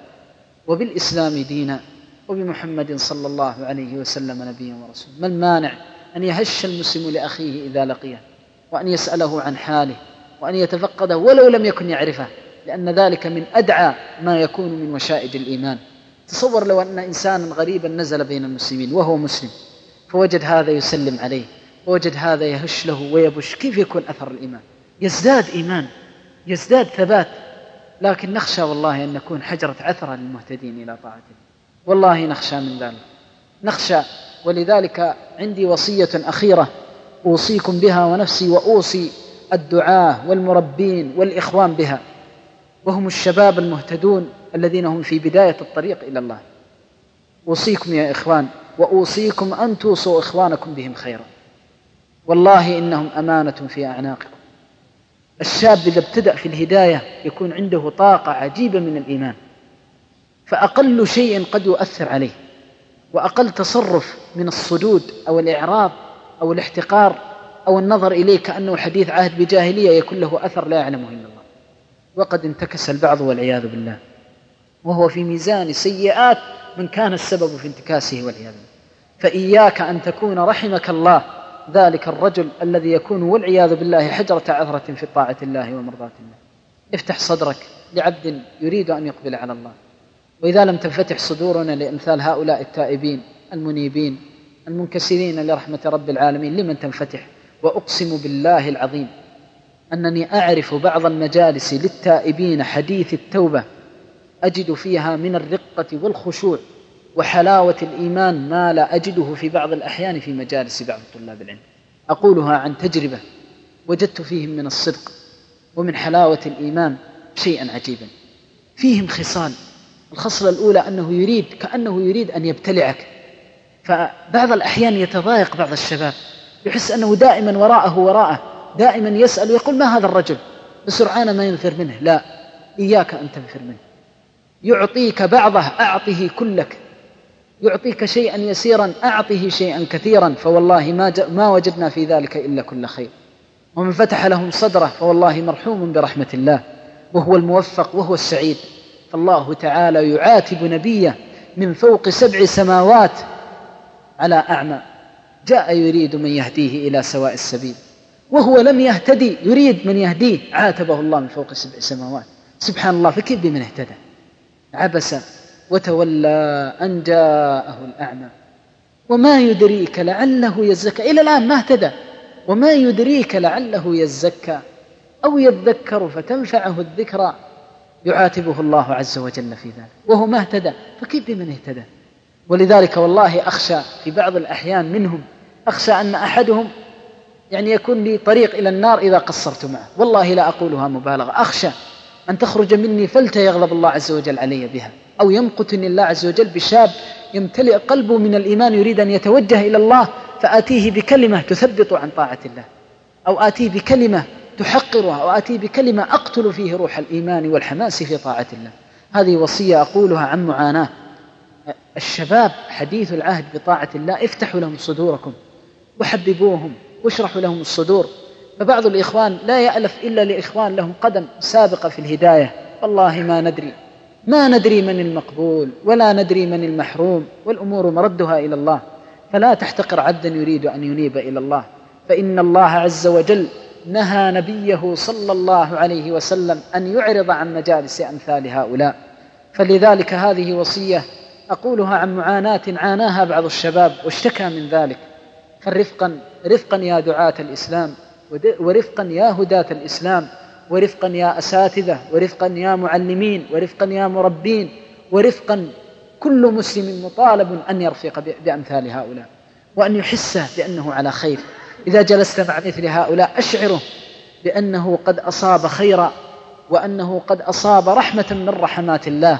وبالإسلام دينا وبمحمد صلى الله عليه وسلم نبيا ورسولا. ما المانع أن يهش المسلم لأخيه إذا لقيه وأن يسأله عن حاله وأن يتفقده ولو لم يكن يعرفه؟ لأن ذلك من أدعى ما يكون من وشائج الإيمان. تصور لو أن إنسانا غريبا نزل بين المسلمين وهو مسلم فوجد هذا يسلم عليه ووجد هذا يهش له ويبش كيف يكون أثر الإيمان؟ يزداد إيمان يزداد ثبات. لكن نخشى والله أن نكون حجرة عثرة للمهتدين إلى طاعة الله والله نخشى من ذلك. نخشى ولذلك عندي وصية أخيرة أوصيكم بها ونفسي وأوصي الدعاة والمربين والإخوان بها. وهم الشباب المهتدون الذين هم في بداية الطريق إلى الله. أوصيكم يا إخوان وأوصيكم أن توصوا إخوانكم بهم خيرا. والله إنهم أمانة في أعناقكم. الشاب إذا ابتدأ في الهداية يكون عنده طاقة عجيبة من الإيمان. فأقل شيء قد يؤثر عليه. وأقل تصرف من الصدود أو الإعراض أو الاحتقار أو النظر إليه كأنه حديث عهد بجاهلية يكون له أثر لا يعلمه إلا الله. وقد انتكس البعض والعياذ بالله. وهو في ميزان سيئات من كان السبب في انتكاسه والعياذ بالله. فإياك أن تكون رحمك الله ذلك الرجل الذي يكون والعياذ بالله حجرة عثرة في طاعة الله ومرضاة الله. افتح صدرك لعبد يريد أن يقبل على الله. وإذا لم تنفتح صدورنا لأمثال هؤلاء التائبين المنيبين المنكسرين لرحمة رب العالمين لمن تنفتح؟ وأقسم بالله العظيم أنني أعرف بعض المجالس للتائبين حديث التوبة أجد فيها من الرقة والخشوع وحلاوة الإيمان ما لا أجده في بعض الأحيان في مجالس بعض طلاب العلم. أقولها عن تجربة وجدت فيهم من الصدق ومن حلاوة الإيمان شيئا عجيبا. فيهم خصال. الخصلة الأولى أنه يريد كأنه يريد أن يبتلعك. فبعض الأحيان يتضايق بعض الشباب يحس أنه دائما وراءه وراءه. دائما يسأل ويقول ما هذا الرجل؟ بسرعان ما ينفر منه. لا إياك أن تنفر منه. يعطيك بعضه أعطه كلك. يعطيك شيئا يسيرا أعطه شيئا كثيرا. فوالله ما, ما وجدنا في ذلك إلا كل خير. ومن فتح لهم صدره فوالله مرحوم برحمة الله. وهو الموفق وهو السعيد. فالله تعالى يعاتب نبيه من فوق سبع سماوات على أعمى. جاء يريد من يهديه إلى سواء السبيل. وهو لم يهتدي يريد من يهديه. عاتبه الله من فوق سبع سماوات. سبحان الله فكيف بمن اهتدى. عبس وتولى أن جاءه الأعمى. وما يدريك لعله يزكى. إلى الآن ما اهتدى. وما يدريك لعله يزكى. أو يذكر فتنفعه الذكرى. يعاتبه الله عز وجل في ذلك. وهو ما اهتدى. فكيف بمن اهتدى. ولذلك والله أخشى في بعض الأحيان منهم. أخشى أن أحدهم يعني يكون لي طريق إلى النار إذا قصرت معه. والله لا أقولها مبالغة. أخشى أن تخرج مني فلت يغضب الله عز وجل علي بها. أو يمقتني الله عز وجل بشاب يمتلئ قلبه من الإيمان يريد أن يتوجه إلى الله فآتيه بكلمة تثبط عن طاعة الله. أو آتيه بكلمة تحقرها. أو آتيه بكلمة أقتل فيه روح الإيمان والحماس في طاعة الله. هذه وصية أقولها عن معاناة. الشباب حديث العهد بطاعة الله افتحوا لهم صدوركم. وحببوهم واشرحوا لهم الصدور. فبعض الإخوان لا يألف إلا لإخوان لهم قدم سابقة في الهداية. والله ما ندري. ما ندري من المقبول ولا ندري من المحروم والأمور مردها إلى الله. فلا تحتقر عبدا يريد أن ينيب إلى الله. فإن الله عز وجل نهى نبيه صلى الله عليه وسلم أن يعرض عن مجالس أمثال هؤلاء. فلذلك هذه وصية أقولها عن معاناة عاناها بعض الشباب واشتكى من ذلك. فرفقا رفقا يا دعاة الإسلام ورفقا يا هداة الإسلام ورفقا يا أساتذة ورفقا يا معلمين ورفقا يا مربين ورفقا كل مسلم مطالب أن يرفق بأمثال هؤلاء وأن يحس بأنه على خير. إذا جلست مع مثل هؤلاء أشعره بأنه قد أصاب خيرا وأنه قد أصاب رحمة من رحمات الله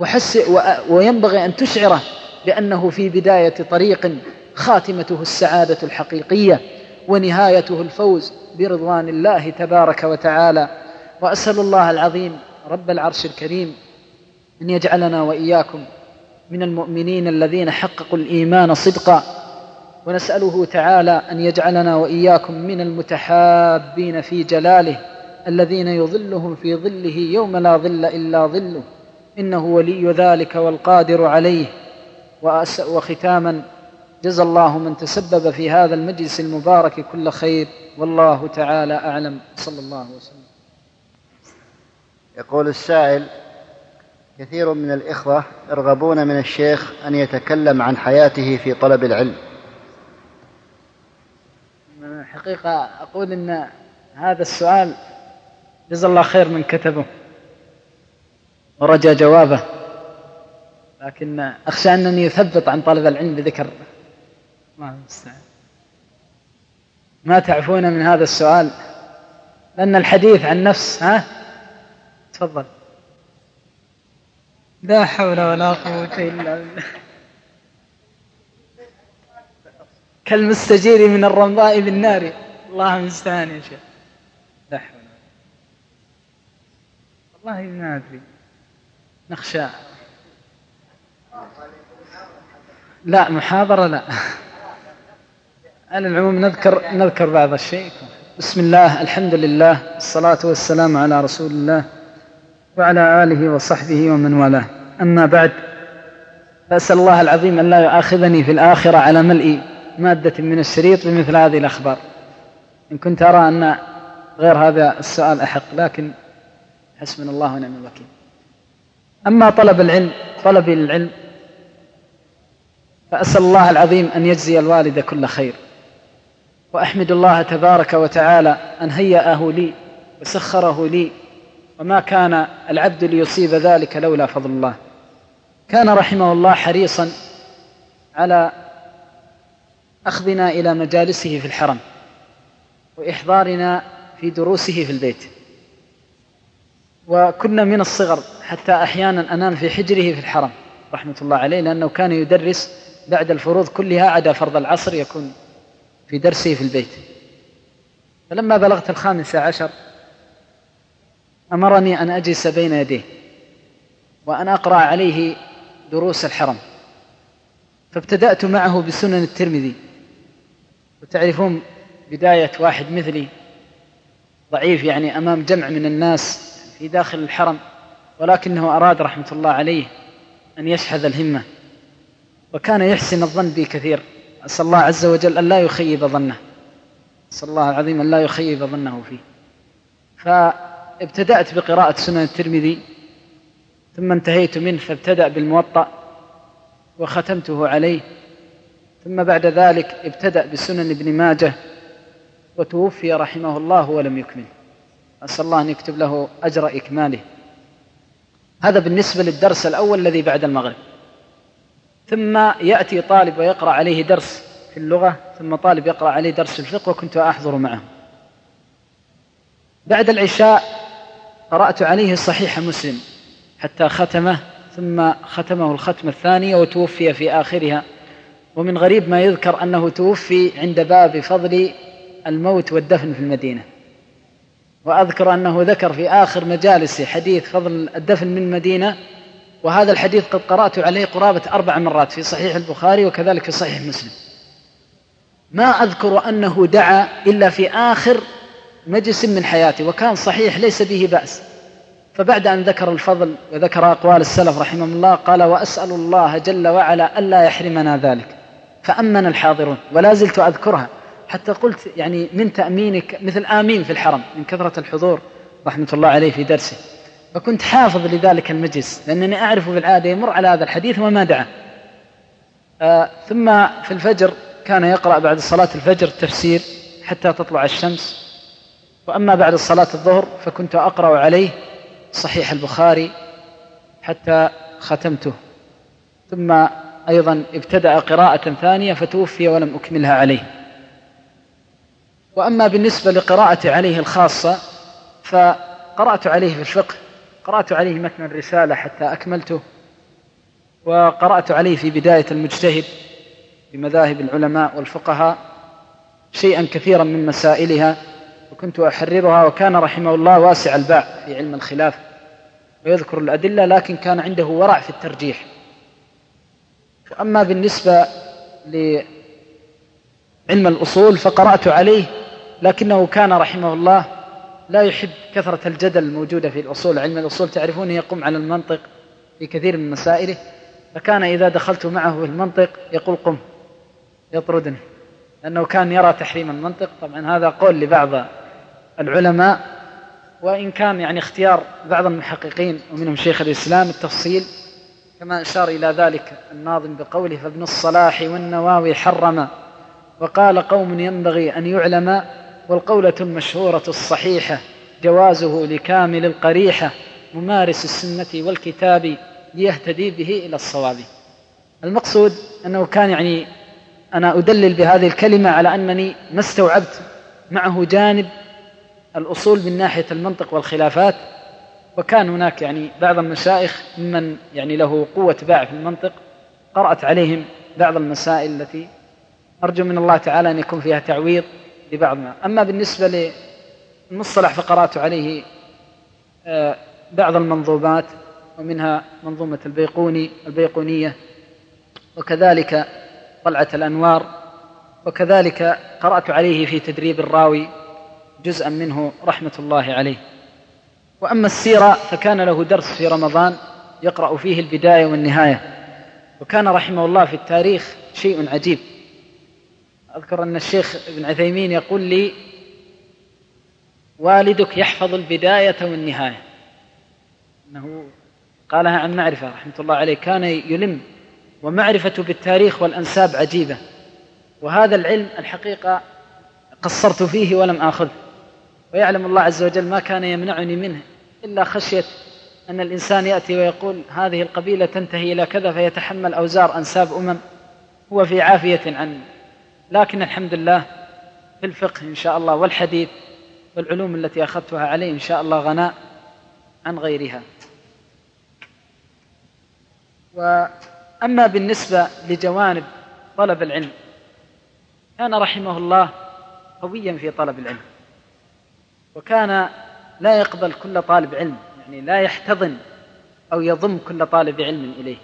وحس وينبغي أن تشعره بأنه في بداية طريق خاتمته السعادة الحقيقية ونهايته الفوز برضوان الله تبارك وتعالى. وأسأل الله العظيم رب العرش الكريم أن يجعلنا وإياكم من المؤمنين الذين حققوا الإيمان صدقا. ونسأله تعالى أن يجعلنا وإياكم من المتحابين في جلاله الذين يظلهم في ظله يوم لا ظل إلا ظله. إنه ولي ذلك والقادر عليه. وختاما جزى الله من تسبب في هذا المجلس المبارك كل خير. والله تعالى أعلم. صلى الله وسلم. يقول السائل كثير من الإخوة يرغبون من الشيخ أن يتكلم عن حياته في طلب العلم. حقيقة أقول أن هذا السؤال جزا الله خير من كتبه ورجى جوابه لكن أخشى أنني يثبط عن طلب العلم بذكر ما المستعان. ما تعفون من هذا السؤال؟ لأن الحديث عن نفس ها؟ تفضل. لا حول ولا قوة إلا بالله. كالمستجير من الرمضاء بالنار. الله المستعان يا شيخ. لا حول والله ما أدري. نخشى. لا محاضرة لا. على العموم نذكر نذكر بعض الشيء. بسم الله الحمد لله الصلاة والسلام على رسول الله وعلى آله وصحبه ومن والاه. أما بعد فأسأل الله العظيم أن لا يؤاخذني في الآخرة على ملء مادة من الشريط بمثل هذه الأخبار. إن كنت أرى أن غير هذا السؤال أحق لكن حسبنا الله ونعم الوكيل. أما طلب العلم طلبي للعلم فأسأل الله العظيم أن يجزي الوالد كل خير. وأحمد الله تبارك وتعالى أن هيأه لي وسخره لي وما كان العبد ليصيب ذلك لولا فضل الله. كان رحمه الله حريصا على أخذنا إلى مجالسه في الحرم وإحضارنا في دروسه في البيت. وكنا من الصغر حتى أحيانا أنام في حجره في الحرم رحمة الله عليه لأنه كان يدرس بعد الفروض كلها عدا فرض العصر يكون في درسه في البيت. فلما بلغت الخامسة عشر أمرني أن أجلس بين يديه وأن أقرأ عليه دروس الحرم. فابتدأت معه بسنن الترمذي. وتعرفون بداية واحد مثلي ضعيف يعني أمام جمع من الناس في داخل الحرم ولكنه أراد رحمة الله عليه أن يشحذ الهمة. وكان يحسن الظن بي كثير أسأل الله عز وجل أن لا يخيب ظنه. أسأل الله العظيم أن لا يخيب ظنه فيه. فابتدأت بقراءة سنن الترمذي ثم انتهيت منه فابتدأ بالموطأ وختمته عليه. ثم بعد ذلك ابتدأ بسنن ابن ماجه وتوفي رحمه الله ولم يكمل. أسأل الله أن يكتب له أجر إكماله. هذا بالنسبة للدرس الأول الذي بعد المغرب. ثم يأتي طالب ويقرأ عليه درس في اللغة ثم طالب يقرأ عليه درس في الفقه وكنت أحضر معه. بعد العشاء قرأت عليه صحيح مسلم حتى ختمه ثم ختمه الختمة الثانية وتوفي في آخرها. ومن غريب ما يذكر أنه توفي عند باب فضل الموت والدفن في المدينة. وأذكر أنه ذكر في آخر مجالس حديث فضل الدفن من المدينة وهذا الحديث قد قرأت عليه قرابة أربع مرات في صحيح البخاري وكذلك في صحيح مسلم. ما أذكر أنه دعا إلا في آخر مجلس من حياته وكان صحيح ليس به بأس. فبعد أن ذكر الفضل وذكر أقوال السلف رحمهم الله قال وأسأل الله جل وعلا ألا يحرمنا ذلك. فأمن الحاضرون ولا زلت أذكرها. حتى قلت يعني من تأمينك مثل آمين في الحرم من كثرة الحضور رحمة الله عليه في درسه. فكنت حافظ لذلك المجلس لأنني أعرف بالعادة يمر على هذا الحديث وما دعا. آه ثم في الفجر كان يقرأ بعد صلاة الفجر التفسير حتى تطلع الشمس. وأما بعد صلاة الظهر فكنت أقرأ عليه صحيح البخاري حتى ختمته. ثم أيضا ابتدأ قراءة ثانية فتوفي ولم أكملها عليه. وأما بالنسبة لقراءة عليه الخاصة فقرأت عليه في الفقه قرأت عليه متن الرسالة حتى أكملته وقرأت عليه في بداية المجتهد بمذاهب العلماء والفقهاء شيئا كثيرا من مسائلها وكنت أحررها وكان رحمه الله واسع الباع في علم الخلاف ويذكر الأدلة لكن كان عنده ورع في الترجيح. وأما بالنسبة لعلم الأصول فقرأت عليه لكنه كان رحمه الله لا يحب كثرة الجدل الموجودة في الأصول علم الأصول تعرفون يقوم على المنطق في كثير من مسائله فكان إذا دخلت معه في المنطق يقول قم يطردني لأنه كان يرى تحريم المنطق. طبعا هذا قول لبعض العلماء وإن كان يعني اختيار بعض المحققين ومنهم شيخ الإسلام التفصيل كما أشار إلى ذلك الناظم بقوله فابن الصلاح والنواوي حرم وقال قوم ينبغي أن يعلم والقولة المشهورة الصحيحة جوازه لكامل القريحة ممارس السنة والكتاب ليهتدي به إلى الصواب. المقصود أنه كان يعني أنا أدلل بهذه الكلمة على أنني ما استوعبت معه جانب الأصول من ناحية المنطق والخلافات وكان هناك يعني بعض المشايخ ممن يعني له قوة باع في المنطق قرأت عليهم بعض المسائل التي أرجو من الله تعالى أن يكون فيها تعويض لبعض ما أما بالنسبة للمصطلح فقرأت عليه آه، بعض المنظومات ومنها منظومة البيقوني البيقونية وكذلك طلعة الأنوار وكذلك قرأت عليه في تدريب الراوي جزءا منه رحمة الله عليه. وأما السيرة فكان له درس في رمضان يقرأ فيه البداية والنهاية. وكان رحمه الله في التاريخ شيء عجيب. أذكر أن الشيخ ابن عثيمين يقول لي والدك يحفظ البداية والنهاية. أنه قالها عن معرفة رحمة الله عليه كان يلم ومعرفة بالتاريخ والأنساب عجيبة وهذا العلم الحقيقة قصرت فيه ولم آخذه ويعلم الله عز وجل ما كان يمنعني منه إلا خشية أن الإنسان يأتي ويقول هذه القبيلة تنتهي إلى كذا فيتحمل أوزار أنساب أمم هو في عافية عنه لكن الحمد لله في الفقه إن شاء الله والحديث والعلوم التي أخذتها عليه إن شاء الله غناء عن غيرها. وأما بالنسبة لجوانب طلب العلم كان رحمه الله قويا في طلب العلم وكان لا يقبل كل طالب علم يعني لا يحتضن أو يضم كل طالب علم إليه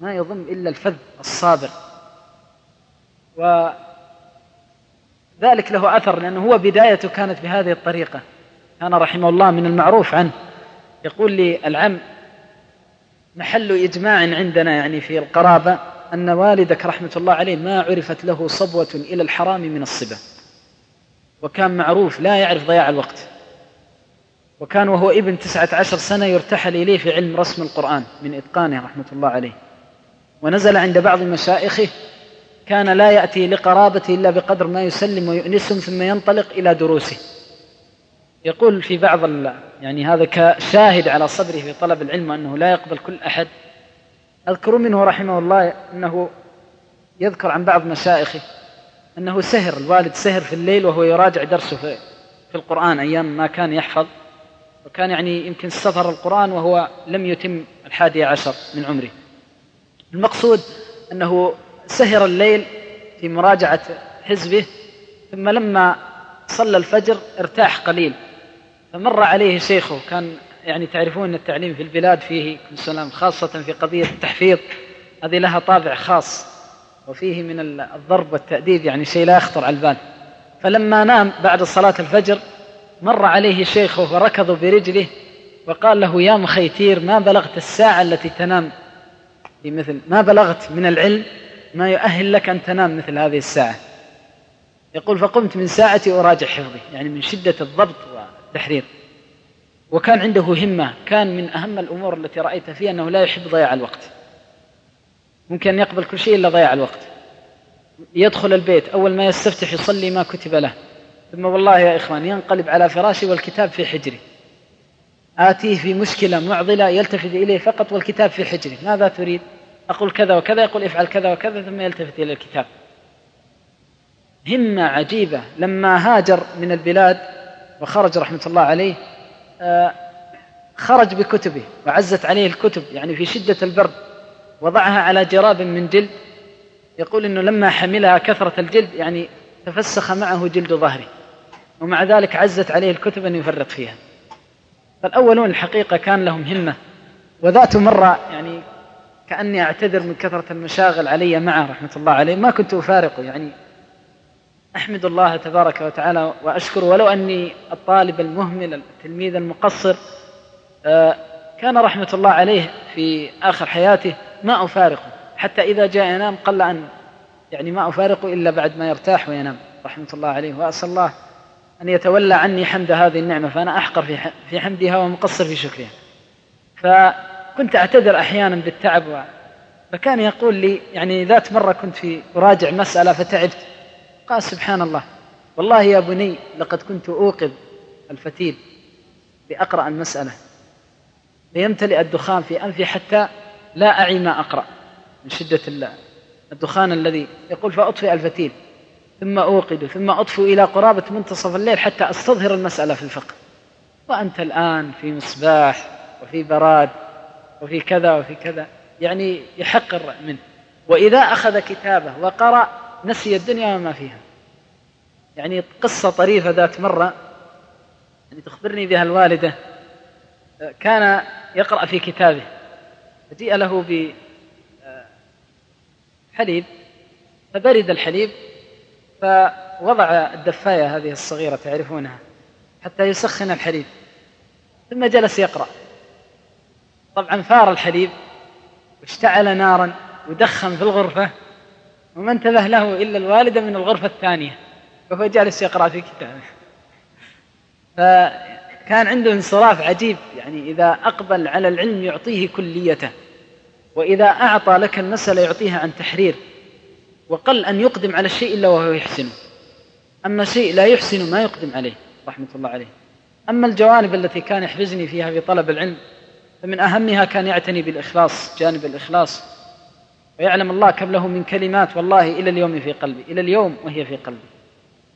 ما يضم إلا الفذ الصابر. وذلك له أثر لأنه هو بدايته كانت بهذه الطريقة. كان رحمه الله من المعروف عنه. يقول لي العم محل إجماع عندنا يعني في القرابة أن والدك رحمة الله عليه ما عرفت له صبوة إلى الحرام من الصبا. وكان معروف لا يعرف ضياع الوقت. وكان وهو ابن تسعة عشر سنة يرتحل إليه في علم رسم القرآن من إتقانه رحمة الله عليه. ونزل عند بعض مشائخه كان لا يأتي لقرابته إلا بقدر ما يسلم ويؤنسهم ثم ينطلق إلى دروسه. يقول في بعض يعني هذا كشاهد على صبره في طلب العلم وأنه لا يقبل كل أحد. أذكر منه رحمه الله أنه يذكر عن بعض مشايخه أنه سهر الوالد سهر في الليل وهو يراجع درسه في, في القرآن أيام ما كان يحفظ. وكان يعني يمكن استظهر القرآن وهو لم يتم الحادي عشر من عمره. المقصود أنه سهر الليل في مراجعة حزبه ثم لما صلى الفجر ارتاح قليل. فمر عليه شيخه كان يعني تعرفون التعليم في البلاد فيه السلام خاصة في قضية التحفيظ هذه لها طابع خاص وفيه من الضرب والتأديب يعني شيء لا يخطر على البال. فلما نام بعد صلاة الفجر مر عليه شيخه فركض برجله وقال له يا مخيتير ما بلغت الساعة التي تنام؟ في مثل ما بلغت من العلم ما يؤهل لك أن تنام مثل هذه الساعة. يقول فقمت من ساعتي أراجع حفظي. يعني من شدة الضبط والتحرير. وكان عنده همة كان من أهم الأمور التي رأيت فيها أنه لا يحب ضياع الوقت. ممكن أن يقبل كل شيء إلا ضياع الوقت. يدخل البيت أول ما يستفتح يصلي ما كتب له. ثم والله يا إخوان ينقلب على فراشي والكتاب في حجري. آتيه في مشكلة معضلة يلتفت إليه فقط والكتاب في حجري. ماذا تريد؟ أقول كذا وكذا يقول افعل كذا وكذا ثم يلتفت إلى الكتاب. همة عجيبة. لما هاجر من البلاد وخرج رحمة الله عليه آه، خرج بكتبه وعزت عليه الكتب يعني في شدة البرد وضعها على جراب من جلد. يقول إنه لما حملها كثرة الجلد يعني تفسخ معه جلد ظهره ومع ذلك عزت عليه الكتب أن يفرط فيها. فالأولون الحقيقة كان لهم همة وذات مرة يعني كأني أعتذر من كثرة المشاغل علي معه رحمة الله عليه. ما كنت أفارقه يعني. أحمد الله تبارك وتعالى وأشكر. ولو أني الطالب المهمل التلميذ المقصر آه، كان رحمة الله عليه في آخر حياته. ما أفارقه. حتى إذا جاء ينام قل أن يعني ما أفارقه إلا بعد ما يرتاح وينام رحمة الله عليه. وأسأل الله أن يتولى عني حمد هذه النعمة فأنا أحقر في حمدها ومقصر في شكرها. فكنت أعتذر أحيانا بالتعب فكان يقول لي يعني ذات مرة كنت في أراجع مسألة فتعبت. قال سبحان الله والله يا بني لقد كنت أوقظ الفتيل لأقرأ المسألة. ليمتلئ الدخان في أنفي حتى لا أعي ما أقرأ من شدة الدخان الذي يقول فأطفئ الفتيل ثم أوقد ثم أطفئ إلى قرابة منتصف الليل حتى أستظهر المسألة في الفقه. وأنت الآن في مصباح وفي براد وفي كذا وفي كذا. يعني يحقر منه. وإذا أخذ كتابه وقرأ نسي الدنيا وما فيها. يعني قصة طريفة ذات مرة يعني تخبرني بها الوالدة كان يقرأ في كتابه. فجيء له بحليب فبرد الحليب فوضع الدفاية هذه الصغيرة تعرفونها حتى يسخن الحليب. ثم جلس يقرأ. طبعا ثار الحليب واشتعل نارا ودخن في الغرفة وما انتبه له إلا الوالدة من الغرفة الثانية وهو جالس يقرأ في كتابه. فكان عنده انصراف عجيب يعني إذا أقبل على العلم يعطيه كليته وإذا أعطى لك المسألة يعطيها عن تحرير وقل أن يقدم على الشيء إلا وهو يحسنه أما شيء لا يحسن ما يقدم عليه رحمة الله عليه. أما الجوانب التي كان يحفزني فيها في طلب العلم فمن أهمها كان يعتني بالإخلاص جانب الإخلاص. ويعلم الله كم له من كلمات والله إلى اليوم في قلبي إلى اليوم وهي في قلبي.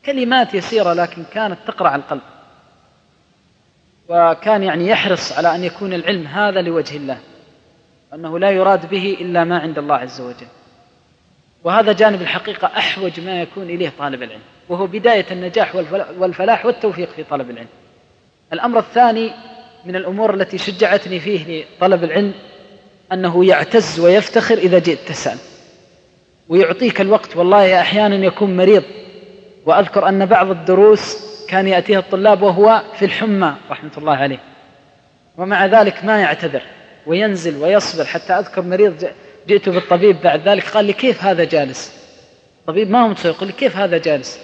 كلمات يسيرة لكن كانت تقرع القلب. وكان يعني يحرص على أن يكون العلم هذا لوجه الله أنه لا يراد به إلا ما عند الله عز وجل. وهذا جانب الحقيقة أحوج ما يكون إليه طالب العلم وهو بداية النجاح والفلاح والتوفيق في طلب العلم. الأمر الثاني من الأمور التي شجعتني فيه لطلب العلم أنه يعتز ويفتخر إذا جئت تسأل. ويعطيك الوقت والله أحيانا يكون مريض. وأذكر أن بعض الدروس كان يأتيها الطلاب وهو في الحمى رحمة الله عليه. ومع ذلك ما يعتذر وينزل ويصبر. حتى أذكر مريض جئت بالطبيب بعد ذلك قال لي كيف هذا جالس؟ الطبيب ما هو متصور يقول لي كيف هذا جالس؟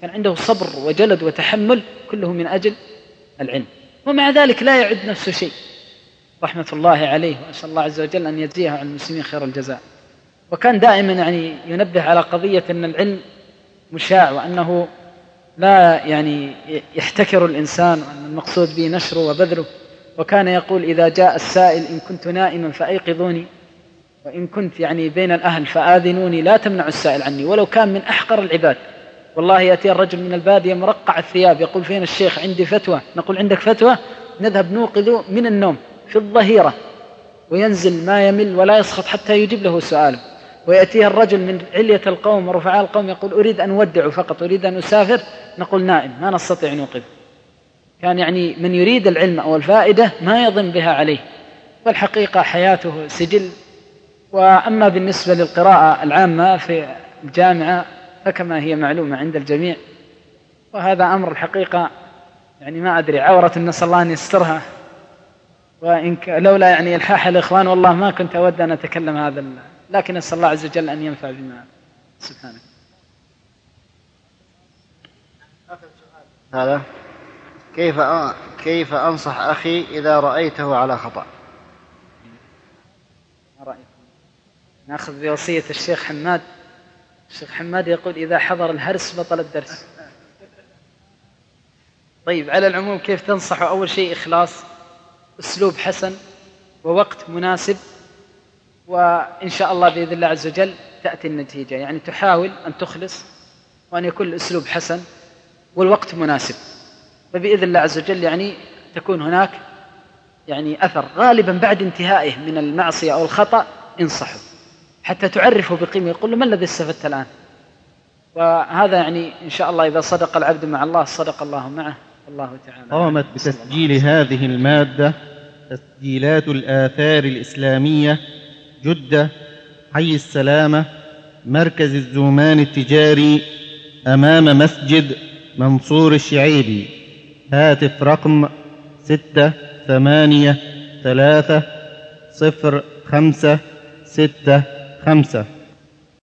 كان عنده صبر وجلد وتحمل كله من أجل العلم. ومع ذلك لا يعد نفسه شيء. رحمة الله عليه وأسأل الله عز وجل أن يجزيه عن المسلمين خير الجزاء. وكان دائما يعني ينبه على قضية أن العلم مشاع وأنه لا يعني يحتكر الإنسان وأن المقصود به نشره وبذله. وكان يقول إذا جاء السائل إن كنت نائما فأيقظوني وإن كنت يعني بين الأهل فآذنوني لا تمنع السائل عني ولو كان من أحقر العباد. والله يأتي الرجل من البادية مرقع الثياب يقول فين الشيخ؟ عندي فتوى. نقول عندك فتوى؟ نذهب نوقظ من النوم في الظهيرة. وينزل ما يمل ولا يسخط حتى يجيب له سؤاله ويأتيه الرجل من علية القوم ورفعاء القوم يقول أريد أن أودع فقط أريد أن أسافر. نقول نائم ما نستطيع نوقظ. كان يعني من يريد العلم أو الفائدة ما يظن بها عليه. والحقيقة حياته سجل. وأما بالنسبة للقراءة العامة في الجامعة فكما هي معلومة عند الجميع. وهذا أمر الحقيقة يعني ما أدري عورة نسأل الله أن يسترها. وإن لولا يعني إلحاح الإخوان والله ما كنت أود أن أتكلم هذا لكن أسأل الله عز وجل أن ينفع بما سبحانه. هذا. كيف كيف أنصح أخي إذا رأيته على خطأ؟ رأيك؟ نأخذ بوصية الشيخ حماد. الشيخ حماد يقول إذا حضر الهرس بطل الدرس. طيب على العموم كيف تنصح أول شيء إخلاص أسلوب حسن ووقت مناسب وإن شاء الله بإذن الله عز وجل تأتي النتيجة. يعني تحاول أن تخلص وأن يكون الأسلوب حسن والوقت مناسب. فبإذن الله عز وجل يعني تكون هناك يعني أثر. غالبا بعد انتهائه من المعصية أو الخطأ انصحه حتى تعرفه بقيمة يقول له ما الذي استفدت الآن? وهذا يعني إن شاء الله إذا صدق العبد مع الله صدق الله معه. الله تعالى قامت بتسجيل هذه المادة تسجيلات الآثار الإسلامية جدة حي السلامة مركز الزومان التجاري أمام مسجد منصور الشعيبي. هاتف رقم ستة ثمانية ثلاثة صفر خمسة ستة خمسة.